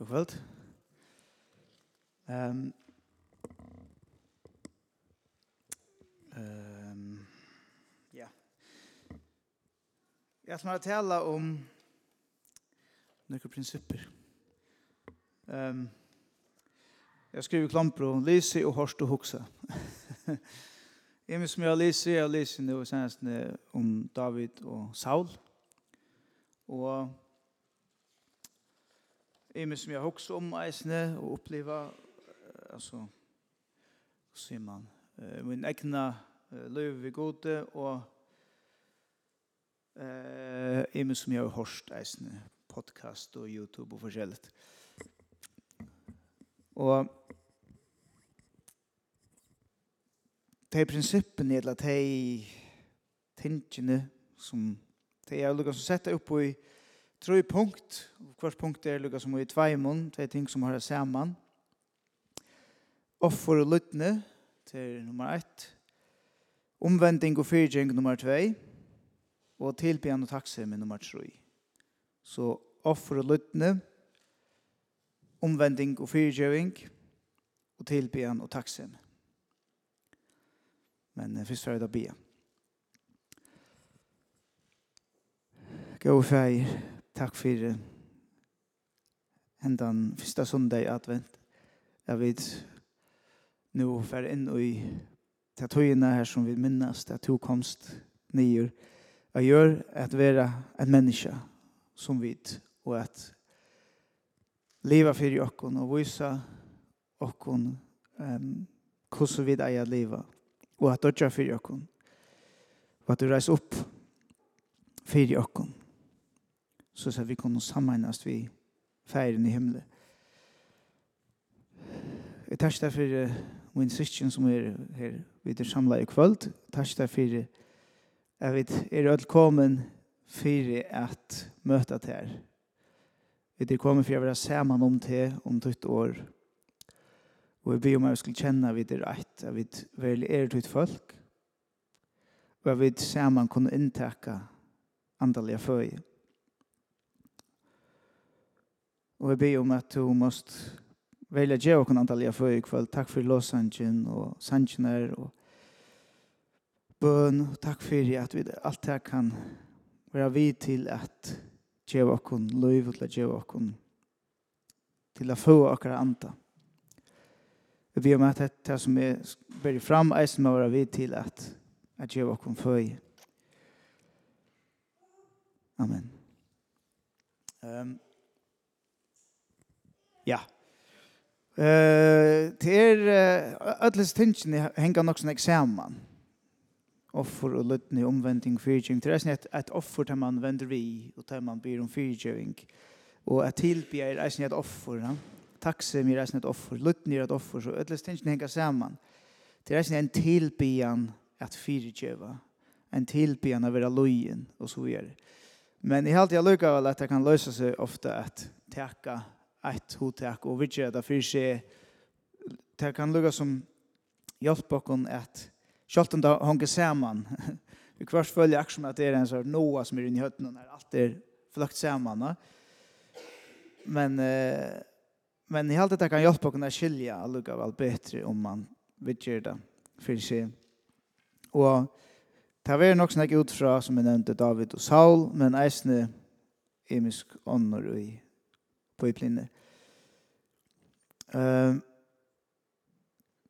God kveld. Um, um, ja. Jag ska tala om några principer. Um, jag skriver klampro, Lise och horst och huxa. Emi som jag jeg har Lise nå senest om David och Saul. Och Jeg som jeg også om eisene og oppleva, altså, sier man, min egna løyve vi gode og eh uh, som jag har hört eisne podcast och Youtube och forskjelligt. Och de principen eller de tingene som de er lukka som setter opp i tre punkt. Hvert punkt er lukka som i tveimon, tvei ting som har saman. Offer og lytne, til nummer ett. Omvending og fyrtjeng, nummer tvei. Og tilbyen og takse med nummer tre. Så offer og lytne, omvending og fyrtjeng, og tilbyen og takse med. Men først var det å be. Gå og feir takk for hendan første søndag i advent. Jeg vet nå fer inn i tøyene her som vi minnes, det to komst nyer. Jeg gjør at være en menneske som vet og at leva for okkon og vise okkon um, hvordan vi eier livet og at dødja fyrir okkon og at du reis opp fyrir okkon så att vi kunde sammanas vi färgen i himlen. Jeg tar det for min syskjen som er her vid samla i kvöld. Jeg tar det for jeg vet er velkommen for at møte til her. Vi er kommet for å være sammen om til om ditt år. Og jeg ber om at jeg skulle kjenne vid det rett, at vi vel er ditt folk. Og at vi sammen kunne inntakke andalige føye. Og jag ber om att du måste välja ge och kunna antalliga för ikväll. Tack för låsangen och sangener och bön. Tack för att vi allt det här kan være vi till att ge och kunna löv och ge och kunna till att få akkurat anta. Vi ber om att det som är ber fram är som vara vi till att att ge och kunna få Amen. Ehm um, Ja. Eh, det er alles tingene henger nok sånn eksamen. Offer og løtne omvending fyrtjøring. Det er sånn et offer der man vender vi, og der man byr om fyrtjøring. Og et tilbjer er sånn et offer. Ja? Taksem er sånn ett offer. Løtne är ett offer. Så alles tingene hänga samman. Det er sånn en tilbjen at fyrtjøva. En tilbjen av å lojen och og så vidare. Men i allt jag lykker väl at det kan lösa sig ofta at teka ett hotak och vi det för sig det kan lugga som hjälp bakom att Sjalt om det hänger samman. Vi kvart följer aktion att det är en sån Noah som är inne i hötten och när allt är flökt samman. Men eh, men i allt det kan hjälpa kunna skilja alluga väl bättre om man vet gör det för sig. Och det var nog snäck ut från som jag nämnde David och Saul men eisne emisk ånder i Bibelen. Uh,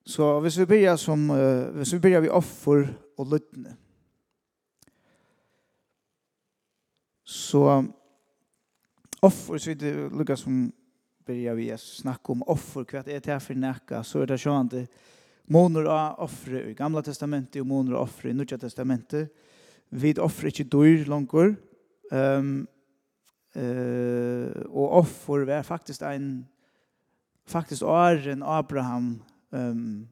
så hvis vi börjar som uh, hvis vi börjar vi offer och lutne. Så offer så det lukar som börjar vi snacka om offer kvart är det här för näka så är det så att monor av offer i gamla testamentet och monor av offer i nya testamentet vid offer inte dyr långt. Ehm um, Eh och offer var faktiskt en faktiskt Arjen Abraham ehm um,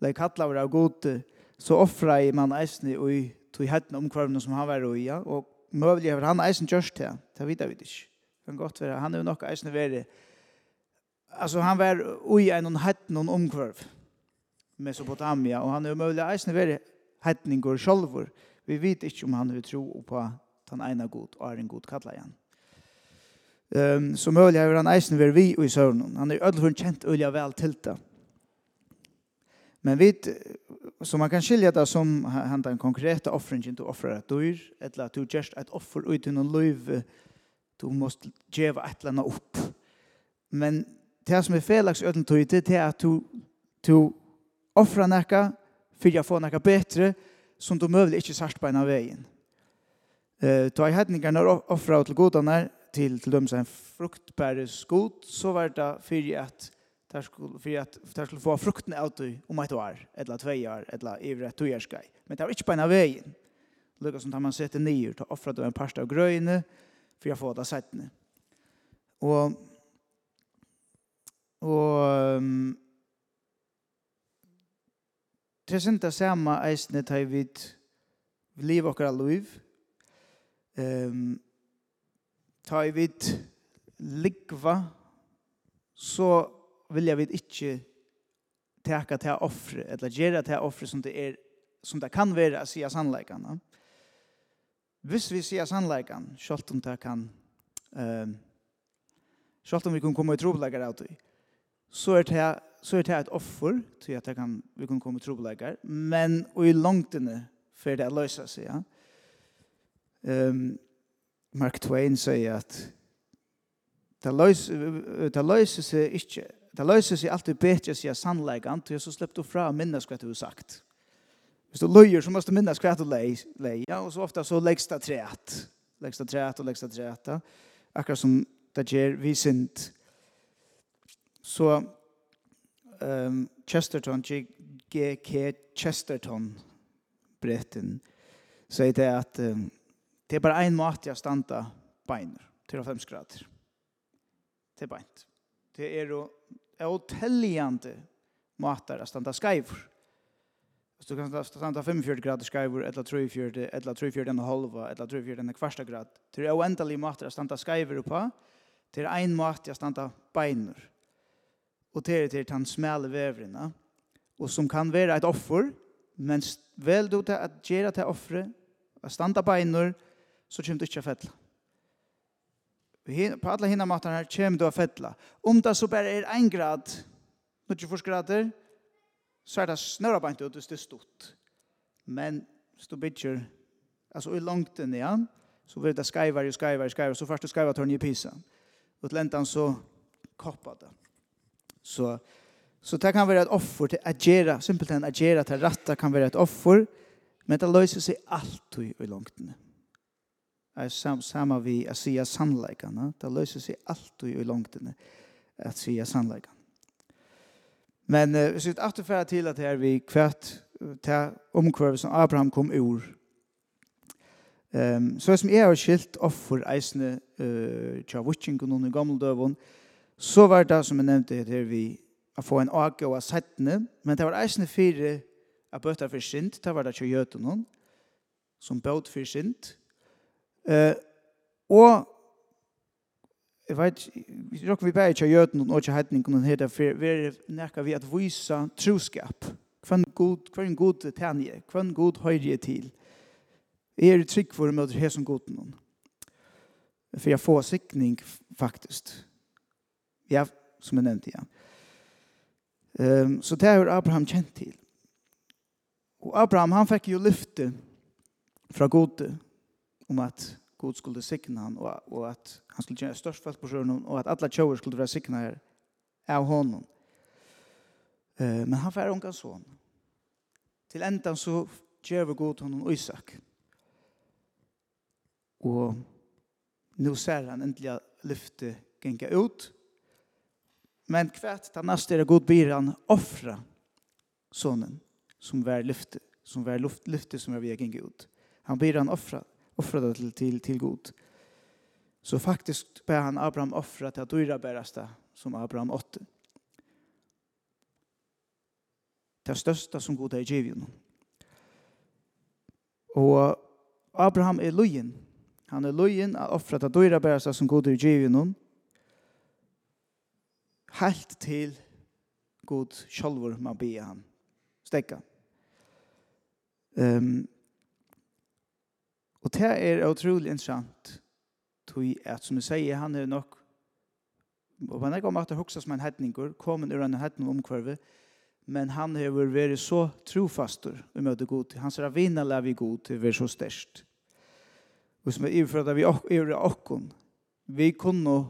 lei kallar av god så offra i man eisni i tog hætten omkvarvene som han var i, ja, og møvlig har han eisen gjørst det, det vet vi ikke. Kan godt være, han er jo nok eisen alltså han var oj en hætten og omkvarv, Mesopotamia, och han er jo isen eisen være hætninger sjolvor, vi vet inte om han vill tro på den ena god, och är en god kallar igen um, så mulig er han eisen ved vi i søvnen. Han er ødelfor kjent ulja vel til det. Men vi, så man kan skilja det som han en konkrete offringen du offrer et dyr, eller at du gjørst et offer ut i noen liv, du måste djeva et eller annet opp. Men det som er felaks ødelen tog det er at du, du offrer nekka, for jeg får nekka betre, som du møvlig ikke särskilt på en av veien. Uh, ta i hedningarna offra til godene, til til dem en fruktbære skot, så var det for at der skulle, for at der skulle få fruktene av det om et år, eller två år, eller ivre år togjørskai. Men det var ikke på en av veien. Lukka som tar man sette nyer, ta offret då en pasta av grøyene, for å få det settene. Og, og um, det er sint det samme eisene tar vi liv och alla liv. Um, ta i vid likva, så vill jag vid inte teka til offre, eller gjera til offre som det er, som det kan være å sige sannleikene. Hvis vi sier sannleikene, selv om det kan, ehm selv om vi kan komme i trobeleggere av det, så er det så er det et offer til at det kan, vi kan komme i trobeleggere, men og i langtene for det å løse seg. Ja. Um, Mark Twain säger att det löser, det löser sig inte det löser sig alltid bättre sig sannläggan till så släpp du fram minnas vad du har sagt. Hvis du løyer, så måste du minnas hva du leier, ja, og så ofta så leggs det træt. Leggs det træt og leggs det treet. Akkurat som det gjør vi sint. Så um, Chesterton, G.K. Chesterton, bretten, sier det at um, Det er bare en måte jeg standa beiner til å fems grader. Det er beint. Det er jo åtelligende måter å standa skyver. Så du kan standa 45 grader skyver, eller 34, eller 34 en halva, eller 34 en kvarsta grad. Det er oendelig måter å standa skyver på. Det er en måte å standa beiner. Og det er til den smale vevrene. Og som kan være et offer, men vel du til at gjøre til offre, å standa beiner, og så kommer du ikke å fettle. På alle hinna matene her kommer du å fettle. Om det så bare er en grad, når du får grader, så er det snøra bare ut hvis det er stort. Men hvis du bygger, altså i langt inn igjen, så blir det skyver, skyver, skyver, så først du skyver tørn i pisa. Og til enten så kopper det. Så, så det kan være et offer til agera, simpelthen agera til ratta kan være et offer, men det løser seg alltid i langtene er sam, samma vi att säga sannleikan. Det löser sig alltid i långtene att säga sannleikan. Men eh, vi ser till att här vi kvätt till omkvarvet som Abraham kom ur. Um, så som jeg har skilt offer eisene uh, tja noen under gammeldøven, så var det som jeg nevnte her vi å få en ake og settene, men det var eisene fire av bøter for sint, det var det tja gjøten som bøt for sint, Eh, og jeg vet, vi råkker vi bare ikke av noen og heitning, heitningene heter, for vi er nærke vi at vise troskap. Hvem god, hvem god tenje, hva en god høyre til. Jeg er trygg for å møte her som god noen. For jeg får sikning, faktisk. Ja, som jeg nevnte igjen. Um, så det har Abraham kjent til. Og Abraham, han fikk jo lyfte fra gode om at Gud skulle sikna han och, och att han skulle gjøre størst folk på sjön och att alla tjoer skulle være sikna her av honom. Eh, men han færre unga son. Till ändan så ger vi Gud honom Isak. Och nu ser han äntligen lyfte gänga ut. Men kvärt ta nästa är god byr han offra sonen som var lyfte som var luft lyfte som var via genga ut. Han blir han offra offra det till, till, til god. Så faktiskt ber han Abraham offra til att dyra bäraste som Abraham åtte. Det största som god är i givjön. Abraham er løyen. Han er løyen att offra til dyra bäraste som god är i givjön. Helt till god självor man ber han. Stäcka. Ehm um, Og det er utrolig interessant. Tui at, som jeg sier, han er nok, og man er gammalt at hoksa som en hedninger, komin ur en hedning omkvarve, men han har vært så trofastur i møte god. Hans ravinna lav i god til vært så størst. Og som er iverført vi er okkon. Vi kunne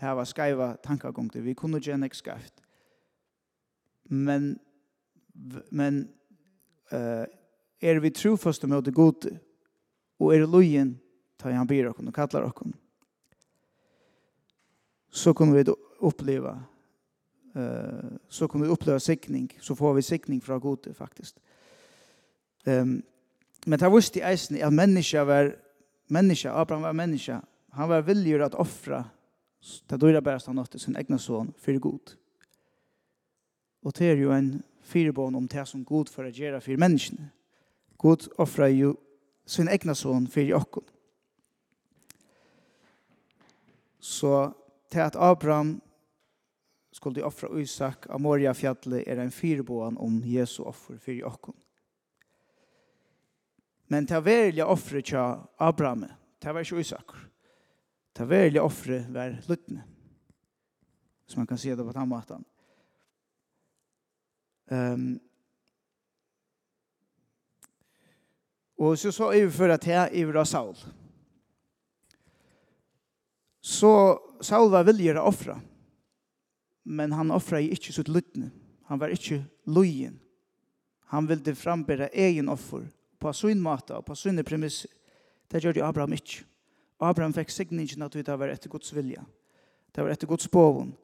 hava skaiva tankagongter, vi kunne gjerne skaift. Men, men uh, er vi trofast i møte god og er lojen ta han byr og kallar okkom. Så kommer vi oppleva eh så kommer vi oppleva sikning, så får vi sikning fra Gud faktisk. Um, men det visste i eisen at menneska var menneska, Abraham var menneska, han var villig at offra det dyra bærast han åtte sin egna son fyrir Gud. Og det er jo en fyrbån om det som god for å gjøre for menneskene. Gud offrer jo sin egna son fyrir Jakob. Så till att Abraham skulle offra Isak av Moria fjallet er en fyrbåan om Jesu offer fyrir Jakob. Men til verilige offre tja Abraham, til var ikke Isak. Til verilige offre var luttne. Hvis man kan se det på den måten. Um, Og så så overføret jeg i Ivra Saul. Så Saul var viljer å offre. Men han offrar i ikke sitt lyttne. Han var ikke lojen. Han ville frambära egen offer på sin måte og på sin premisser. Det gjorde Abraham ikke. Abraham fikk signingen at det var etter Guds vilja. Det var etter Guds boven.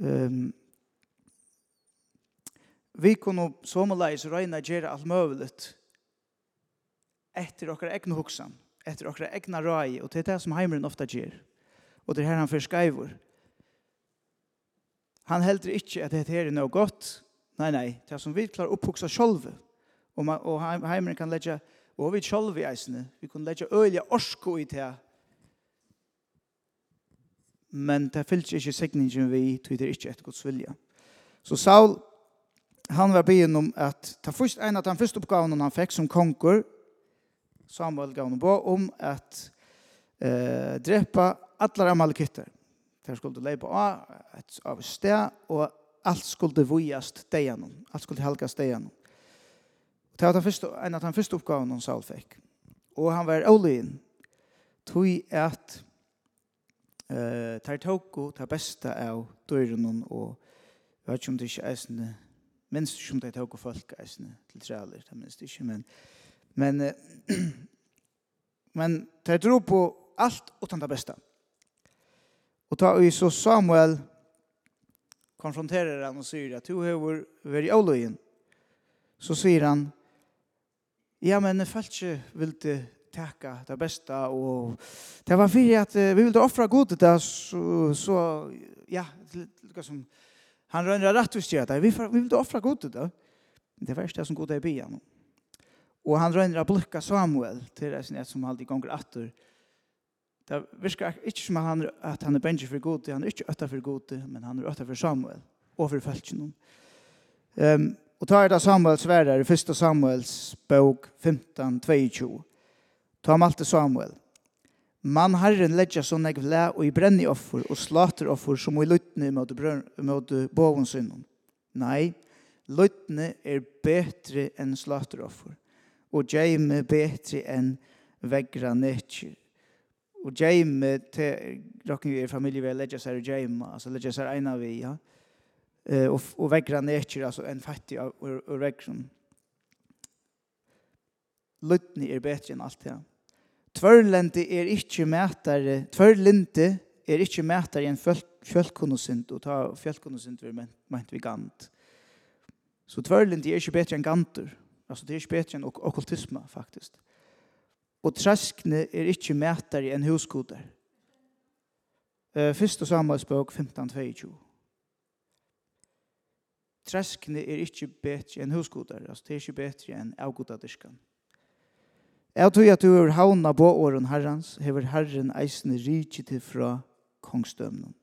Um, vi kunne som og leis røyne gjøre alt mulig etter okkar egna hugsan, etter okkar egna rai, og det er det som heimeren ofta gjør. Og det er her han forskaiver. Han heldur ikkje at det her er noe godt. Nei, nei, det er som vi klarar opphoksa sjolve. Og, man, og heimeren kan leggja, og vi sjolve i eisene, vi kan leggja øyla orsko i det men det fyllt ikkje segningen vi tog det ikke etter gods vilja. Så Saul, han var byen om at ta først en av den første oppgaven han fikk som konkur, Samuel gav honom på om at eh, drepa allar amalekitter. Der skulle leipa av et av sted og alt skulle vujast deian, alt skulle helgast deian. Det var den första, en av den første uppgaven hon Saul fikk. Og han var olin. Tog at eh, tar toko, tar besta av døren, og jeg vet ikke om det ikke er sånn, minst som det toko folk er sånn, til trealer, Det minst ikke, men Men men tar tro på allt utan det bästa. Och ta i så Samuel konfronterar han och säger att du har varit olöjen. Så säger han ja men jeg følte ikke vil du takke det bästa och det var för att vi ville offra gott det så, så ja som han rønner rett og och styrt vi ville offra gott det det var det som god er i byen. Og han røyner å blukka Samuel til reisen et som alltid gonger atter. Det virker ikke som at han, at han er benji for god, han er ikke øtta for god, men han er øtta for Samuel og for følgen. Um, og tar det Samuel sværer i 1. Samuels bok 15, 22. Ta om alt Samuel. Man herren ledja så negv le og i brenni offer og slater offer som i luttne mot, mot boven synden. Nei, luttne er betre enn slater offer og gjeime betri enn vegra netjer. Og gjeime, til rokken vi er familie vi er ledja seg og gjeime, altså ledja seg eina vi, ja. Uh, og, og vegra netjer, altså en fattig av og, og. Luttni er betri enn alt det, ja. Tvørlendi er ikkje mætare, tvørlendi er ikkje mætare enn fjölkunnosint, og ta fjölkunnosint vi meint vi gant. Så tvørlendi er ikkje betri enn gantur. Altså, det er ikke bedre enn ok okkultisme, faktisk. Og treskene er ikke mætere enn huskoder. Uh, Første samarbeidsbøk 15-22. Treskene er ikke bedre enn huskoder. Altså, det er ikke bedre enn avgodadiskan. Jeg tror at du har havna på åren herrens, hever herren eisene rikje til fra kongstømnen.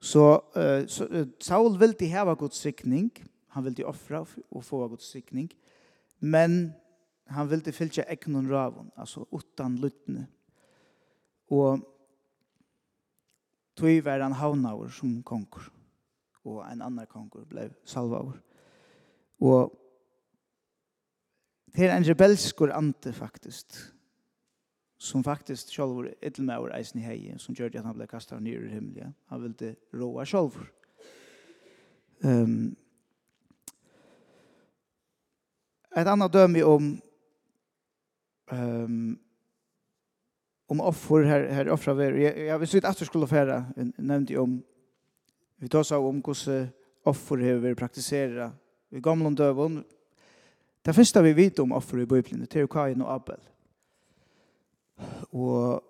Så, uh, så uh, Saul vil de heva god sikning, Han ville offra och få god sikning. Men han ville fylla egnon ravon, alltså utan lutne. Och tog var han havnaur som konkur. Och en annan konkur blev salvaur. Och det er en rebelskur ante faktiskt som faktiskt sjálfur edelmauer eisen i hei, som gjør at han blev kastad ner i himlen. Han ville råa själv. Um, Et annet dømme om um, om offer her, her offra vi. Jeg, jeg vil sitte at du skulle fære, nevnte om vi tar seg om hvordan offer har vært praktisera i gamle døven. Det første vi vet om offer i Bibelen, det er Kain og Abel. Og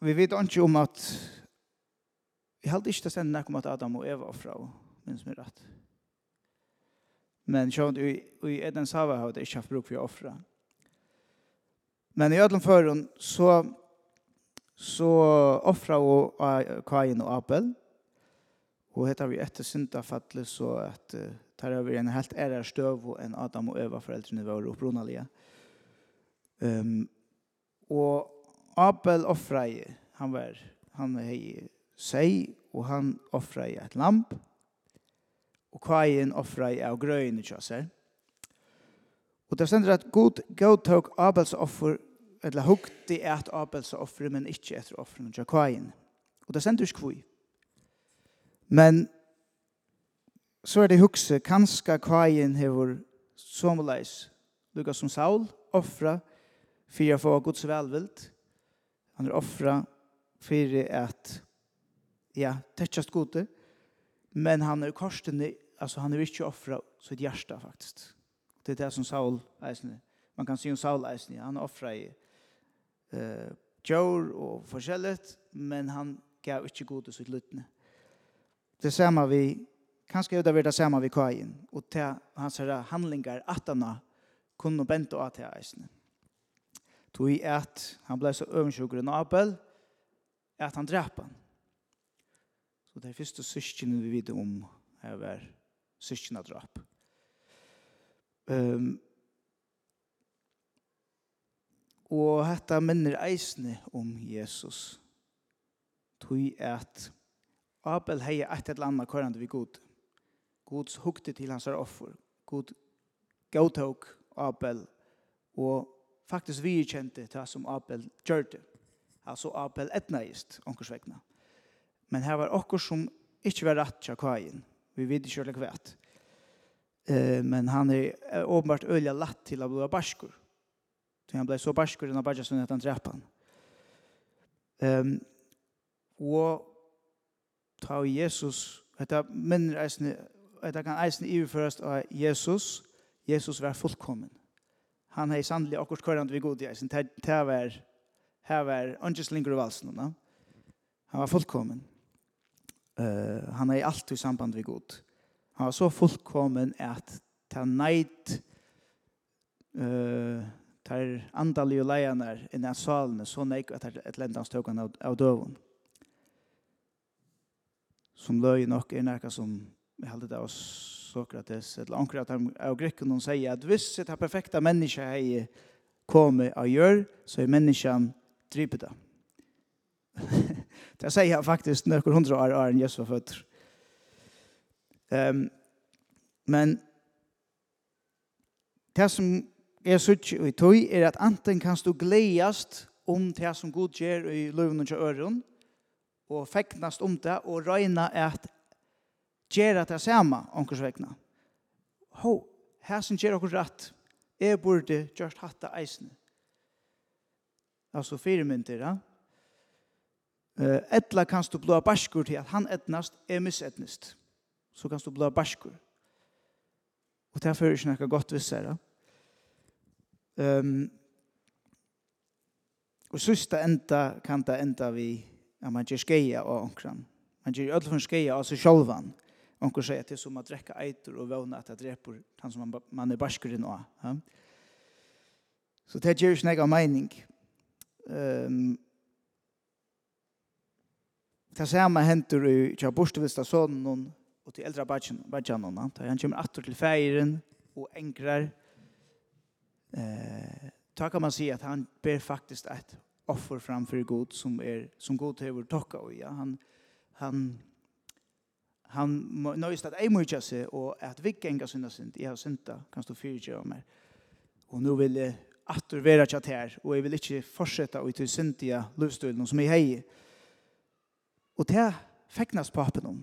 vi vet ikke om at vi heldig ikke til å sende om at Adam og Eva offra, minns med rett. Men sjón i, i Edens hava har det ikke haft bruk for å offre. Men i ödlen förrun så så offra och Kain och Abel. Och heter vi efter syndafallet så att uh, tar över en helt ära stöv och en Adam och Eva föräldrarna var upprunaliga. Ehm um, och Abel offra han var han er i seg, och han offra ett lamp og Kain offra i av grøyene kjøsser. Og det stender at god god tok Abels offer, eller hukte et Abels offer, men ikke etter offeren til Kain. Og det stender ikke kvui. Men så er det hukse, kanskje Kain hever somleis, lukka som Saul, offra, for å få Guds velvilt. Han er offra for at, ja, tettjast gode, men han er korstene alltså han är inte offra så ett hjärta faktiskt. Det är det som Saul eisne. Man kan se om Saul eisne. Han offrar i eh Joel och forskjellet, men han gav inte god sitt lutne. Det samma vi kanske det var det samma vi kajen och te hans här handlingar att han kunde benta att det eisne. Tog i att han blev så ömsjukur i Abel att han drep han. Så det er første søskene vi vet om her var syskina drap. Um, og hetta minner eisne om Jesus. Tui at Abel hei eit eller anna korrande vi god. Gods hukte til hans offer. God gautok Abel og faktisk vi kjente ta som Abel gjørte. Altså Abel etnaist, onkurs vegna. Men her var okkur som ikkje var rett tja kvaien. Vi vet ikke hva det Eh, men han er åpenbart øyla latt til å bli barskur. Så han ble så barskur enn Abadjasun at han drepa han. Um, og ta Jesus, dette minner eisne, dette kan eisne iverførast av Jesus, Jesus var fullkommen. Han hei sannelig akkurat kvarant vi god i eisen, det var, her var ønskeslinger og valsen, han var fullkommen. Uh, han er alltid i samband vi god. Han var så fullkommen at ta neid uh, tar andalige leianar i den salen så neik at et lendans tøkan av, av døven. Som løy nok er nærka som vi heldig av Sokrates, eller anker at av grekken og sier at hvis et perfekta menneske hei komme av gjør, så er menneskene dripet det. Det sier jeg faktisk nøkker hundre år er enn Jesus var født. Um, men det som er sutt i tog er at anten kan du gledast om det som god gjør i løven og øren, og feknast om det, og røyna at gjør det samme, omkurs vekna. Ho, her som gjør okkur rett, er burde gjørst hatt det eisene. Altså fire mynter, ja. Uh, etla kanst du blåa barskur til at han etnast er misetnist. Så kanst du blåa barskur. Og det er fyrir ikke nekka godt vissere. Um, og sista enda kan det enda vi at man gjør skeia av onkran. Man gjør ødel for skeia av seg sjolvan. Onkran sier at det er som å drekka eitur og våna at det dreper han som man, man er barskur i nå. Ja? Så det gjør ikke nekka mening. Um, det samme henter i Tja Borstevista sonen og til eldre badjanene. Da han kommer atter til feiren og enkrar. Eh, da kan man si at han ber faktisk et offer framfor Gud som, er, som Gud hever tokka og ja, han, han, han nøyest at jeg må ikke se og at vi ikke engang synes synd, jeg har synda, kan stå fyrtje om meg. Og nå vil jeg atter være tjatt her, og jeg vil ikke fortsette å ut til syndia løvstøyden som jeg heier. Og det feknas papen om.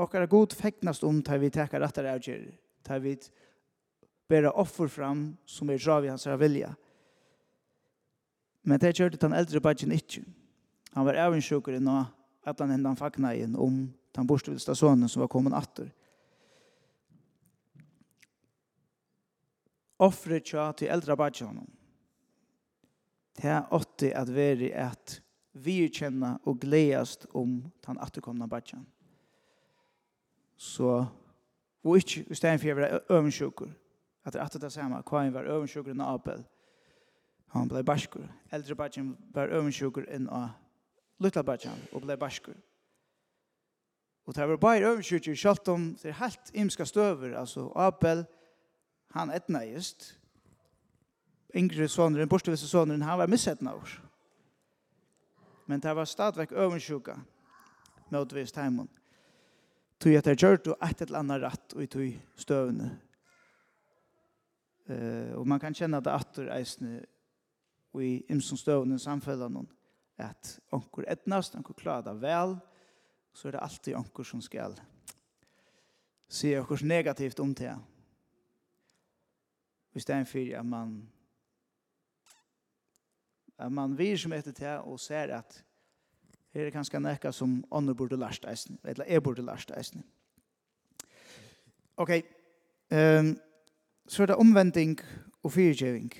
Og er god feknas om tar vi tekar rattar avgjør, tar vi bera offer fram som er drav i hans vilja. Men det kjørte den eldre badgen ikke. Han var avundsjukker enn at han hendan fagna igjen om den bortvilsta sonen som var kommet atter. Offret tja til eldre badgen honom. Det er åtti at veri at vi virkjenne og gledast om den atterkomne badjan. Så, og ikke i stedet for jeg var øvnsjukker, at det er det samme, Kain var øvnsjukker enn Abel, han ble barskur. Eldre badjan var øvnsjukker enn Lutla badjan, og ble barskur. Og det var bare øvnsjukker, selv om det er helt imska støver, altså Abel, han etna just, yngre sonren, bortstøvelse sonren, han var missetna også men det var stadigvæk øvensjuka motvis teimen. Tog at jeg gjør det et eller annet rett og i tog støvende. Uh, og man kan kjenne det atter eisene og i imsom støvende samfellene at onkur etnast, onkur klarer det vel, så er det alltid onkur som skal se onkur negativt om det. er en fyr, at man at man vir som etter til og ser at her er kanskje nekka som andre burde lærst eisen, eller jeg burde lærst eisen. Ok, um, så er det omvending og fyrtjøving.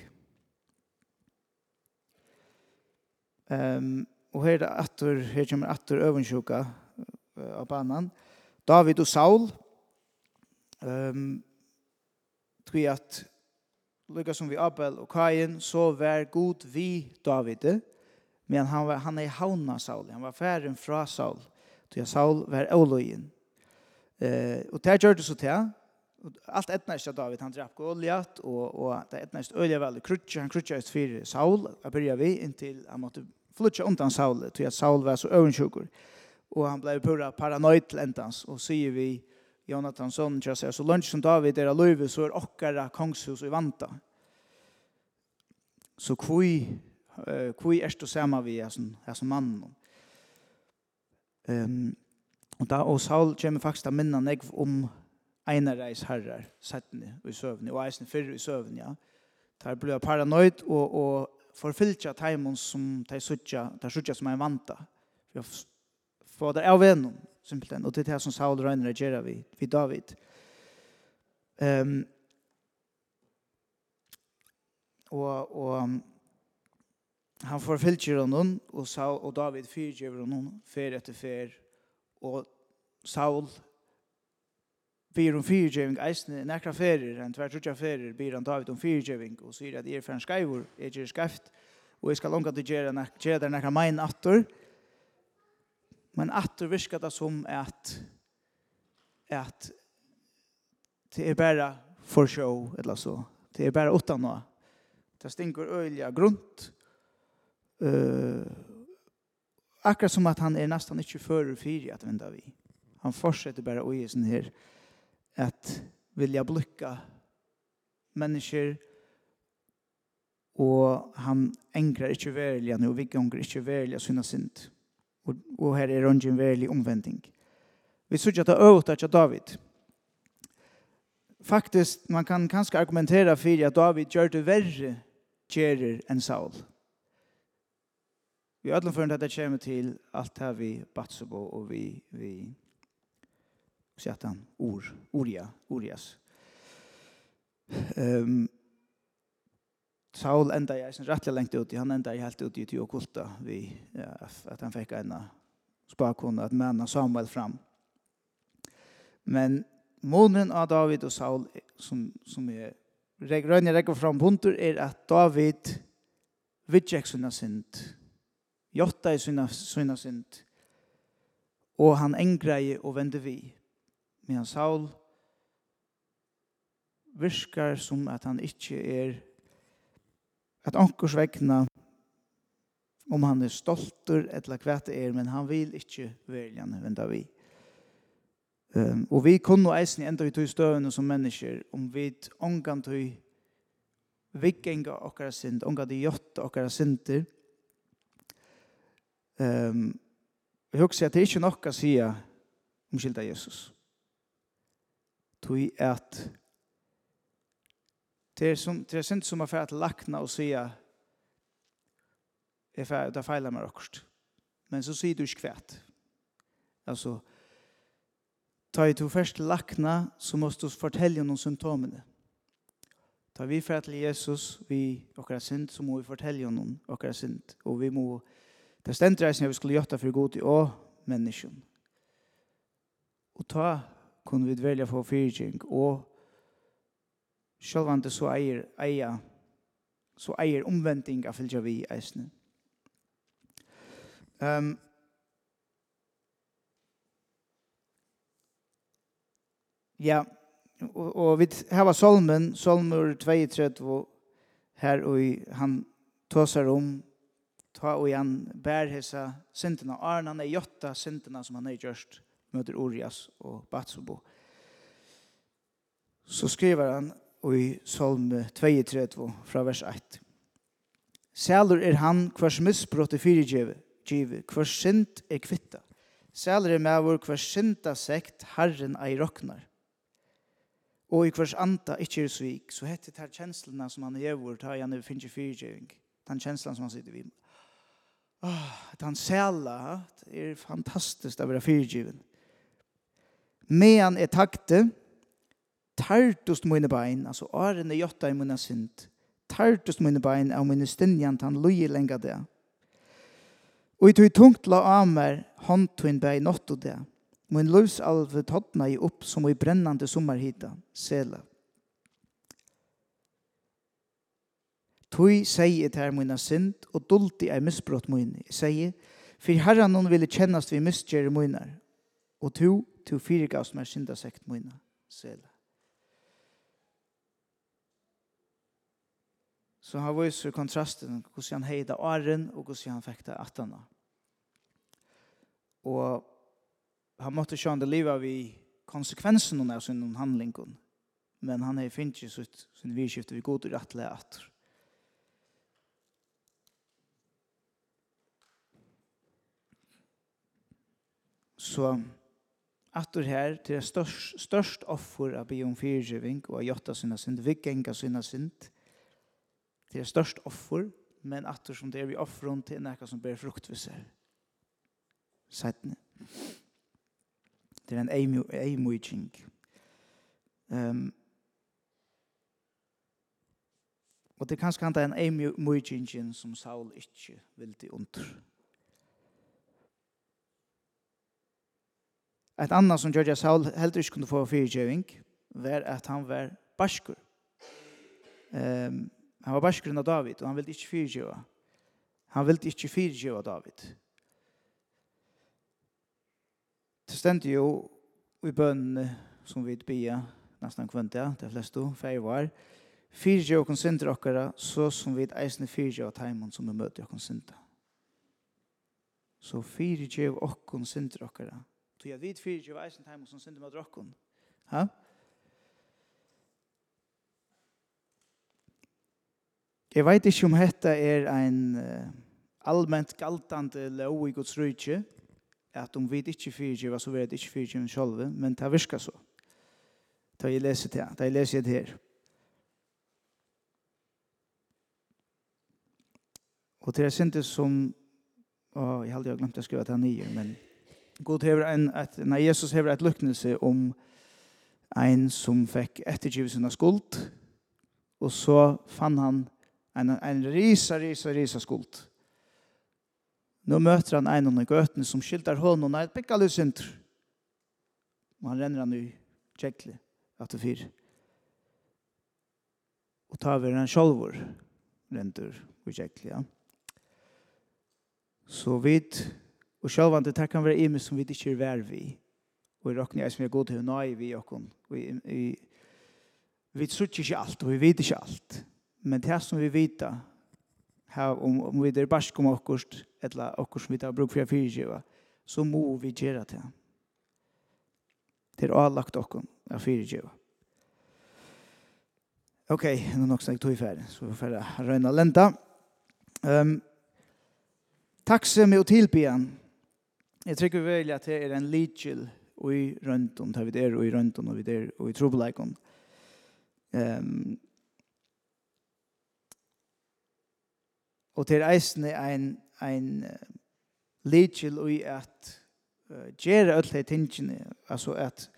Um, og her er det atter, her kommer atter øvensjuka uh, av banan. David og Saul, um, tror jeg at lukka som vi Abel og Kain, så var god vi Davide, men han, var, han er hauna Saul, han var færen fra Saul, til Saul var avløyen. Eh, og det gjør det så til, allt etnast av David, han drap Goliat, og, og det etnast øye vel, krutje, han krutje ut fyrir Saul, da byrja vi, inntil han måtte flutja undan Saul, til at Saul var så øvensjukur, og han blei pura paranoid lentans, og sier vi, Jonathan son jag säger så lunch som David är löve så är okkara kongshus i vanta. Så kvui eh kvui är det samma vi är som är som man. Ehm och där och Saul kommer faktiskt att minna mig om ena reis herrar sättne i sövn och eisen för i sövn ja. Där blir paranoid och och förfylja timon som tar sucha tar sucha som är vanta. Jag får det av vännen simpelthen. Og det er det som Saul Røyner gjøre vi, vi David. Um, og, og han forfylger honom, og, Saul, og David fyrgjøver honom, fer etter fer, og Saul byr om fyrgjøving, eisne, nekra ferer, en tvert utja ferer, byr han David om fyrgjøving, og sier at er for en skreivor, er skreft, og jeg skal långa til gjøre, gjøre der nekra mein attor, og Men at du virker det som at at det er bare for show eller så. Det er bare utan nå. Det stinker øyelig grunt. Uh, akkurat som at han er nesten ikke fører fire at venda vi. Han fortsetter bare å gi sånn her at vilja blukka mennesker og han engrar ikke verilig, han og vi gonger ikke verilig av synd. Og, og her er ungen verlig omvending. Vi synes at det er David. Faktisk, man kan kanskje argumentera for at David gjør det verre kjerer enn Saul. Vi ödlan för at det kommer till allt här vi Batsebo och vi vi sätter han or Oria Orias. Ehm um, Saul enda jeg sin rettelig lengt ut i, han enda jeg helt ut i til okkulta vi, ja, at han fikk en spakon at männa Samuel fram. Men månen av David og Saul som, som är Røyne rekker fram punter, er at David vidtjekk sina synd, jotta i sina, sina synd, og han engreie og vende vi. Men Saul virkar som at han ikkje er at ankers vegna om han er stoltur eller hva det er, men han vil ikke veljan venda vi. Um, og vi kunne eisen enda i tog støvende som mennesker, om vi ångan tog vikenga okkara synd, ångan de jotta okkara synder. Um, jeg husker at det er ikke nokka sida om skilda Jesus. Tog at Det är som det är synd som har fått lackna och säga är för att fejla med också. Men så säger du skvätt. Alltså ta i to först lackna så måste du fortälja om symptomen. Ta vi för att Jesus vi och synd så må vi fortälja någon och synd och vi må det ständra som vi skulle göra för god i å människan. Och ta kunde vi välja få fyrtjänk och Sjølvande så eier eier så eier omvending av fylgja vi eisne. Um, ja, og, og vi hava solmen, solmer 32, her og han tåsar om, ta og han bær hessa syndena, Arne han er jotta syndena som han er gjørst, møter Urias og Batsubo. Så skriver han, i Salme 32 fra vers 1. Sælur er han hvers misbrott er fyrirgjeve, give, hvers synd er kvitta. Sæler er med vår hvers synda sekt herren ei roknar. Og i hvers anta ikkje er svik, så hette tar kjenslene som han gjevor, ta gjerne vi finner fyrirgjeving. Den kjenslene som han sitter vid. Åh, den han sæla, det er fantastisk å være fyrirgjeven. Medan er takte, Tartust mine bein, altså åren er jotta i mine synd. Tartust mine bein av mine stinjan han loje lenga det. Og i tog tungt la amer hånd tog bei nått og det. Min løs alve tottna i opp som i brennande sommerhita, sela. Tui sei et her mina synd, og dulti ei misbrott mine. sei, for herran hon ville kjennast vi misgjere mine, og tu, tu fyrirgavs mer syndasekt mine, sela. Så han viser kontrasten hvordan han heida åren og hvordan han fekta attana. Og han måtte sjå det livet vi konsekvensen av sin handling. Men han har finnet sitt sin vidskifte vi god og rettelig atter. Så atter her til det størst, størst offer av bion fyrgiving og av jotta sinna synd, vikkenga sinna synd, Det er størst offer, men at som det er vi offeren til noe som ber frukt ved seg. Sættene. Det er en eimujing. Um, og det er kanskje han det er en eimujing som Saul ikke vil til under. Et annet som gjør at Saul heller ikke kunne få fyrtjøving, var at han var barskur. Um, Han var barsgrunn av David, og han ville ikke fyrtjøve. Han ville ikke fyrtjøve David. Det stendte jo i bønnen som vi bia, nesten kvønta, det fleste, feir var, fyrtjøve og synder okkara, så som vi eisne fyrtjøve teimen som vi møter og synder. Så fyrtjøve og synder okkara. Så jeg vet fyrtjøve eisne teimen som synder møter okkon. Ja? Ja? Jeg vet ikke om dette er en uh, allment galtande lov i Guds rydtje, at om vi ikke fyrtjøver, så vet ikke fyrtjøver selv, men det virker så. Da jeg leser det, da jeg leser det her. Og det er sinte som, å, jeg hadde jo glemt å skrive det nye, men God hever en, at, nei, Jesus hever et lyknelse om en som fikk ettergivet sin skuld, og så fann han En, en risa, risa, risa skuld. Nå møter han en av gøtene som skilter hånden og er pikka litt synder. Og han renner han i kjekkelig etter fyr. Og tar vi den sjolvor, renter i kjekkelig, ja. Så vidt, og sjolvan det kan være imi som vi ikke er vær vi. Og i råkne jeg som er god til å vi okken. Vi, vi, vi, vi, vi, vi, vi, vi, vi, vi, vi, vi, vi, Men det som vi vita, här om, om vi er barsk om okkurst, eller okkurst som vi tar bruk for fyrtjeva, så må vi göra det. Det er lagt okkur av fyrtjeva. Ok, nå nok snakk tog i ferdig, så vi får røyna lenta. Um, Taksem og tilbyen. Jeg trykker vel at det er en lidkjel og i røntgen, tar vi det og i røntgen og vi der og i trobeleikon. Um, Og til eisen er ein, ein uh, lidgjel i at uh, gjere öll tingene, altså at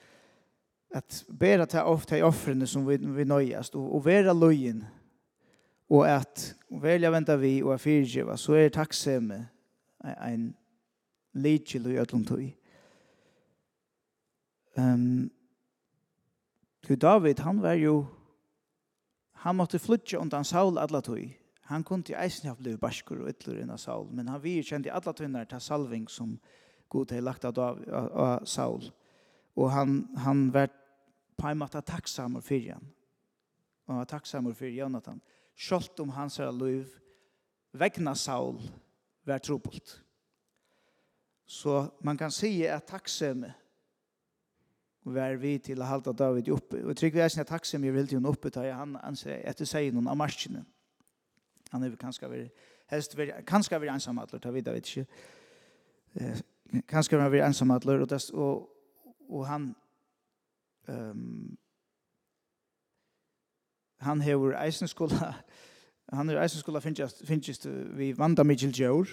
at bära ta ofta i offrene som vi, vi nøyast, og, og vera løyen, og at og velja venta vi, og er fyrtjeva, så er takksemme ein lidgjel i öllum tøy. Um, Gud David, han var jo, han måtte flytja undan Saul alla tøy, Han kunde ju eisen ha blivit baskur och ytler innan Saul, men han virkände alla tunnar till salving som god har lagt av, av, av Saul. Och han, han var på en måte tacksam och fyrjan. Och han var tacksam att Jonathan. Kjolt om hans här liv, vägna Saul, var trobult. Så man kan säga att tacksam var vi till att halta David uppe. Och trygg vi är sin tacksam i vill uppe, tar jag han anser att det säger någon av marskinen. Han er kanskje vært, helst vært, kanskje vært ensam atler, ta videre, vet ikke. Eh, kanskje vært ensam atler, og, dess, og, og han, um, han hever eisenskola, han er eisenskola finnes, finnes vi vanda Mitchell Jør,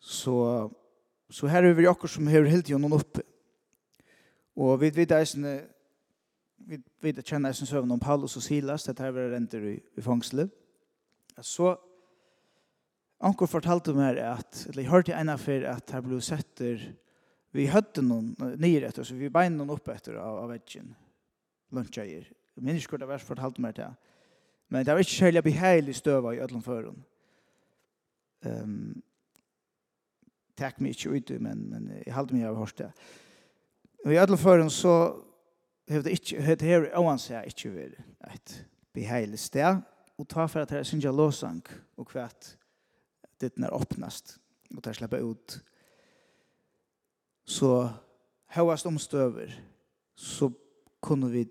så, så her er vi akkur som hever helt gjennom oppe. Og vi vet eisen, vi vet känna ens sövn om Paulus och Silas det här var rent i, i fängslet. Så Anker fortalte meg at, eller jeg hørte ene for at her ble setter, vi høtte noen nere etter, så vi bein noen opp etter av, av veggen, lunsjeier. Jeg minnes ikke hvor det var fortalte meg det. Men det var ikke særlig i støva i ødelen føren. Um, Takk meg ikke ut, men, men jeg halte meg av hørt det. Og i ødelen føren så hevur det ikki hevur her óan seg ikki verið eitt beheilig stær og ta for at her syngja låsang og kvart det när öppnast och ta släppa ut så högast omstöver så kunde vi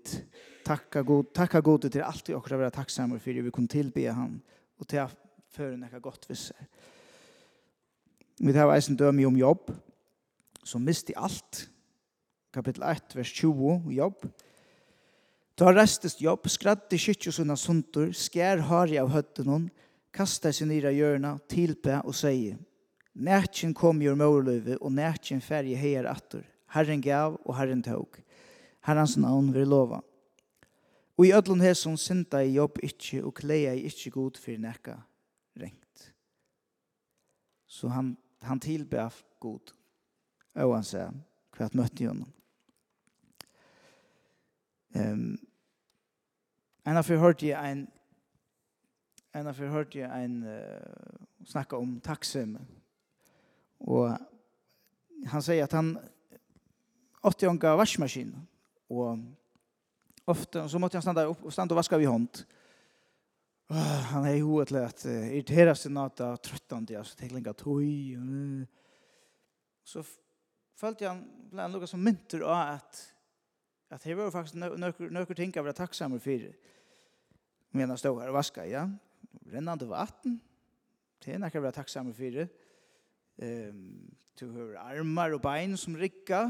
takka god takka god til alt vi också vara tacksamma för det vi kunde tillbe han och till för några gott seg. Vi tar en döm om jobb som miste alt, kapittel 1, vers 20, Jobb. Da restest Jobb, skradde kytkjus unna suntur, skær hari av høttenon, kasta sin ira hjørna, tilpe og sier, Nætjen kom i morløyve, og nætjen færje heier atter. Herren gav, og Herren tog. Herrens navn vil lova. Og i ødlun som synda i jobb ikkje, og kleia i ikkje god for nekka rengt. Så han, han tilbe god, og han sier, kvart møtte honom. Ehm en av hørte jeg en en av hørte jeg en uh, snakka om taxim. Og han sier at han åtte jonka vaskmaskin og ofte så måtte han standa upp och standa och vaska vid hånd. Oh, han er jo til at uh, irriterad sin nata tröttande alltså tänklinga toj. Uh. Så følte han bland några som mynter av att at det var faktisk nøkker ting jeg var takksamme for medan jeg stod her og vasket, ja. Rennende vatten, det er nøkker jeg var takksamme for Um, du har armar og bein som rikka.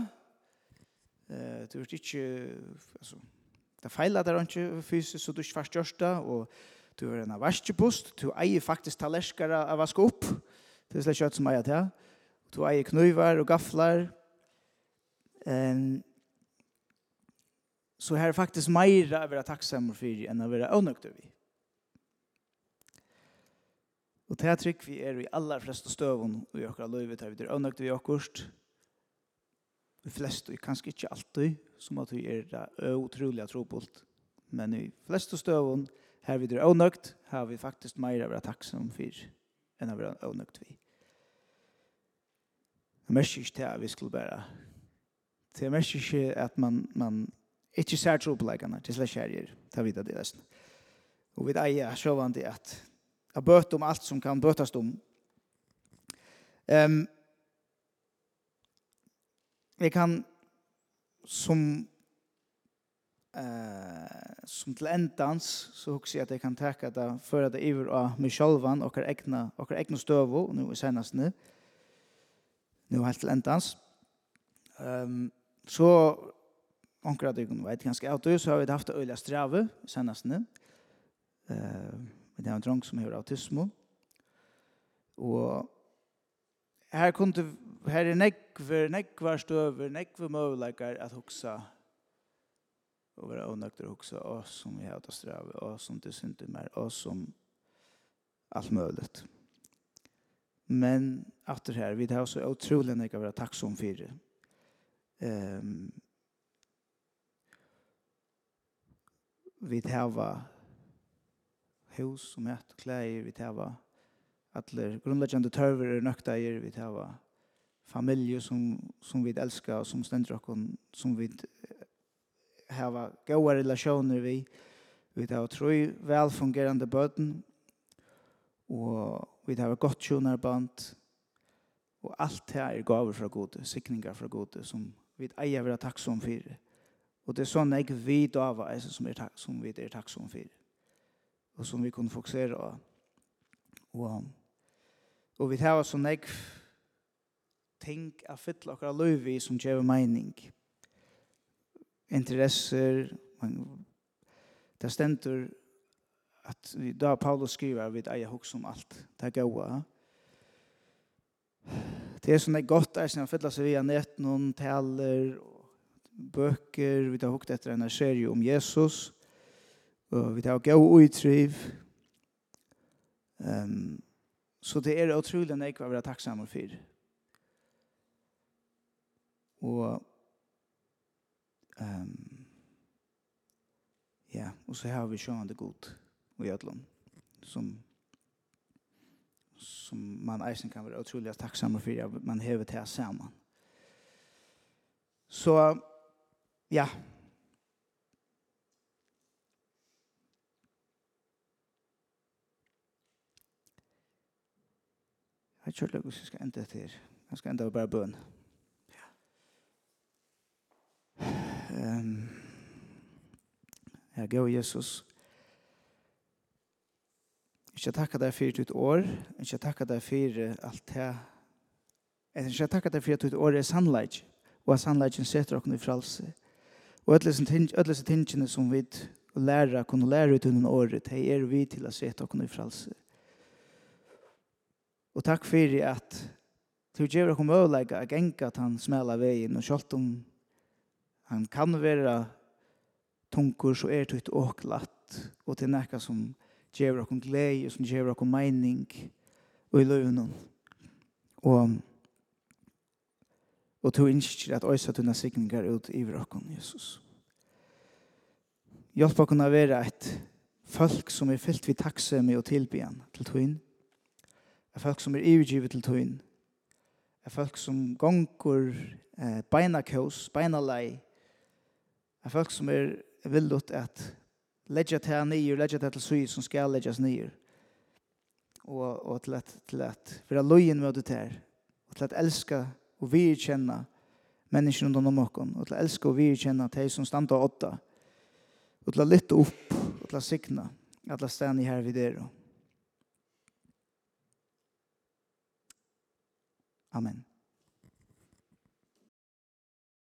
Uh, du har ikke, altså, det feiler der ikke fysisk, så du ikke fast gjørst det, og du har en vaskepust, du eier faktisk talerskere av vaske opp, det er slett kjøtt som eier det. Du eier knivar og gafflar, um, så här är faktiskt mer att vara tacksam för än att vara onökt över. Och det här tryck vi är i alla flesta stövon och i åkra livet här vi är onökt vi åkost. De flesta, kanske inte alltid, som att vi är otroliga trobult. Men i flesta stövon här vi är onökt har vi faktiskt mer att vara tacksam för än att vara onökt vi. Det märker inte att vi skulle bara det märker ikke at man, man Ikke ser troplegene til slags kjærger, ta vidt av det resten. Og vi eier sjåvande at jeg bøter om alt som kan bøtast om. Um, jeg kan som eh som til endans så hugsi at eg kan taka ta for det iver av meg sjálvan okkar egna okkar egna støvu og nú er seinast nú helt til endans ehm um, så Onkra dykken vet ganske at så har vi haft øyla strave Eh, men det er en drang som har autismo. Og her kunne her er nekver, nekvar støver, nekver møvleikar at hoksa og være avnøkter og hoksa og som vi har strave, og som det synte mer, og som alt möjligt. Men after her, vi har så utrolig nekka være takksom fyrir. Um, vi hava hus og mætt og klæir, vi hava atler grundleggjande tørver er nøktair, vi hava familje som, som vi elskar og som stendur okkon, som vi hava gode relationer vi, vi hava troi velfungerande bøten, og vi hava gott tjonarband, og alt det er gaver fra gode, sikningar fra gode, som vi eier vera takksom fyrir. Og det er sånn jeg vet av som, er, som vi er takksom for. Og som vi kunne fokusere på. Og, og vi tar sånn jeg ting å fylle akkurat løy vi som gjør mening. Interesser. Det stender at da Paulus skriver vi eier hos om alt. Det er gode. Det er sånn det er godt er sånn å fylle seg via nett noen taler bøker, vi har hukt etter en serie om Jesus, og vi tar gau uitriv. Um, så det er utrolig enn jeg var veldig takksamme for. Og um, ja, og så har vi sjående god og gjødlom, som som man eisen kan være utrolig takksamme for, at man hever til sammen. Så Ja. Jeg tror ikke jeg skal enda til. Jeg skal enda bare bøn. Ja. Um, ja, gå Jesus. Ikke takk deg for ditt år. Ikke takk deg for alt det. Jeg skal takk deg for at ditt år er sannleik. Og at sannleikken setter dere i fralse. Ikke Og alle disse tingene som vi lærer, kunne lære ut under året, det er vi til å sette oss i frelse. Og takk for at du gjør dere mulighet å gjenge at han smeller veien, og selv om han kan være tunker, så er det ikke åklatt, og til noe som gjør oss glede, og som gjør dere mening, og i løvnen. Og Og to innskjer at øysa tunna signingar ut i okkon, Jesus. Hjelp okkon kunna være et folk som er fyllt vi takksemi och tilbyen til tøyn. Et folk som er ivergivet til tøyn. Et folk som gonger eh, beina kjøs, beina lei. Et folk som er villut at leggja til nyer, leggja til til sui som skal läggas nyer. Og, og til at, til at, for a loyen det til og til at elska og vi kjenner menneskene under om oss, og til å elske og vi kjenner de som standa og åtta, og til å lytte opp, og til å sikne, og til å stende her vid dere. Amen.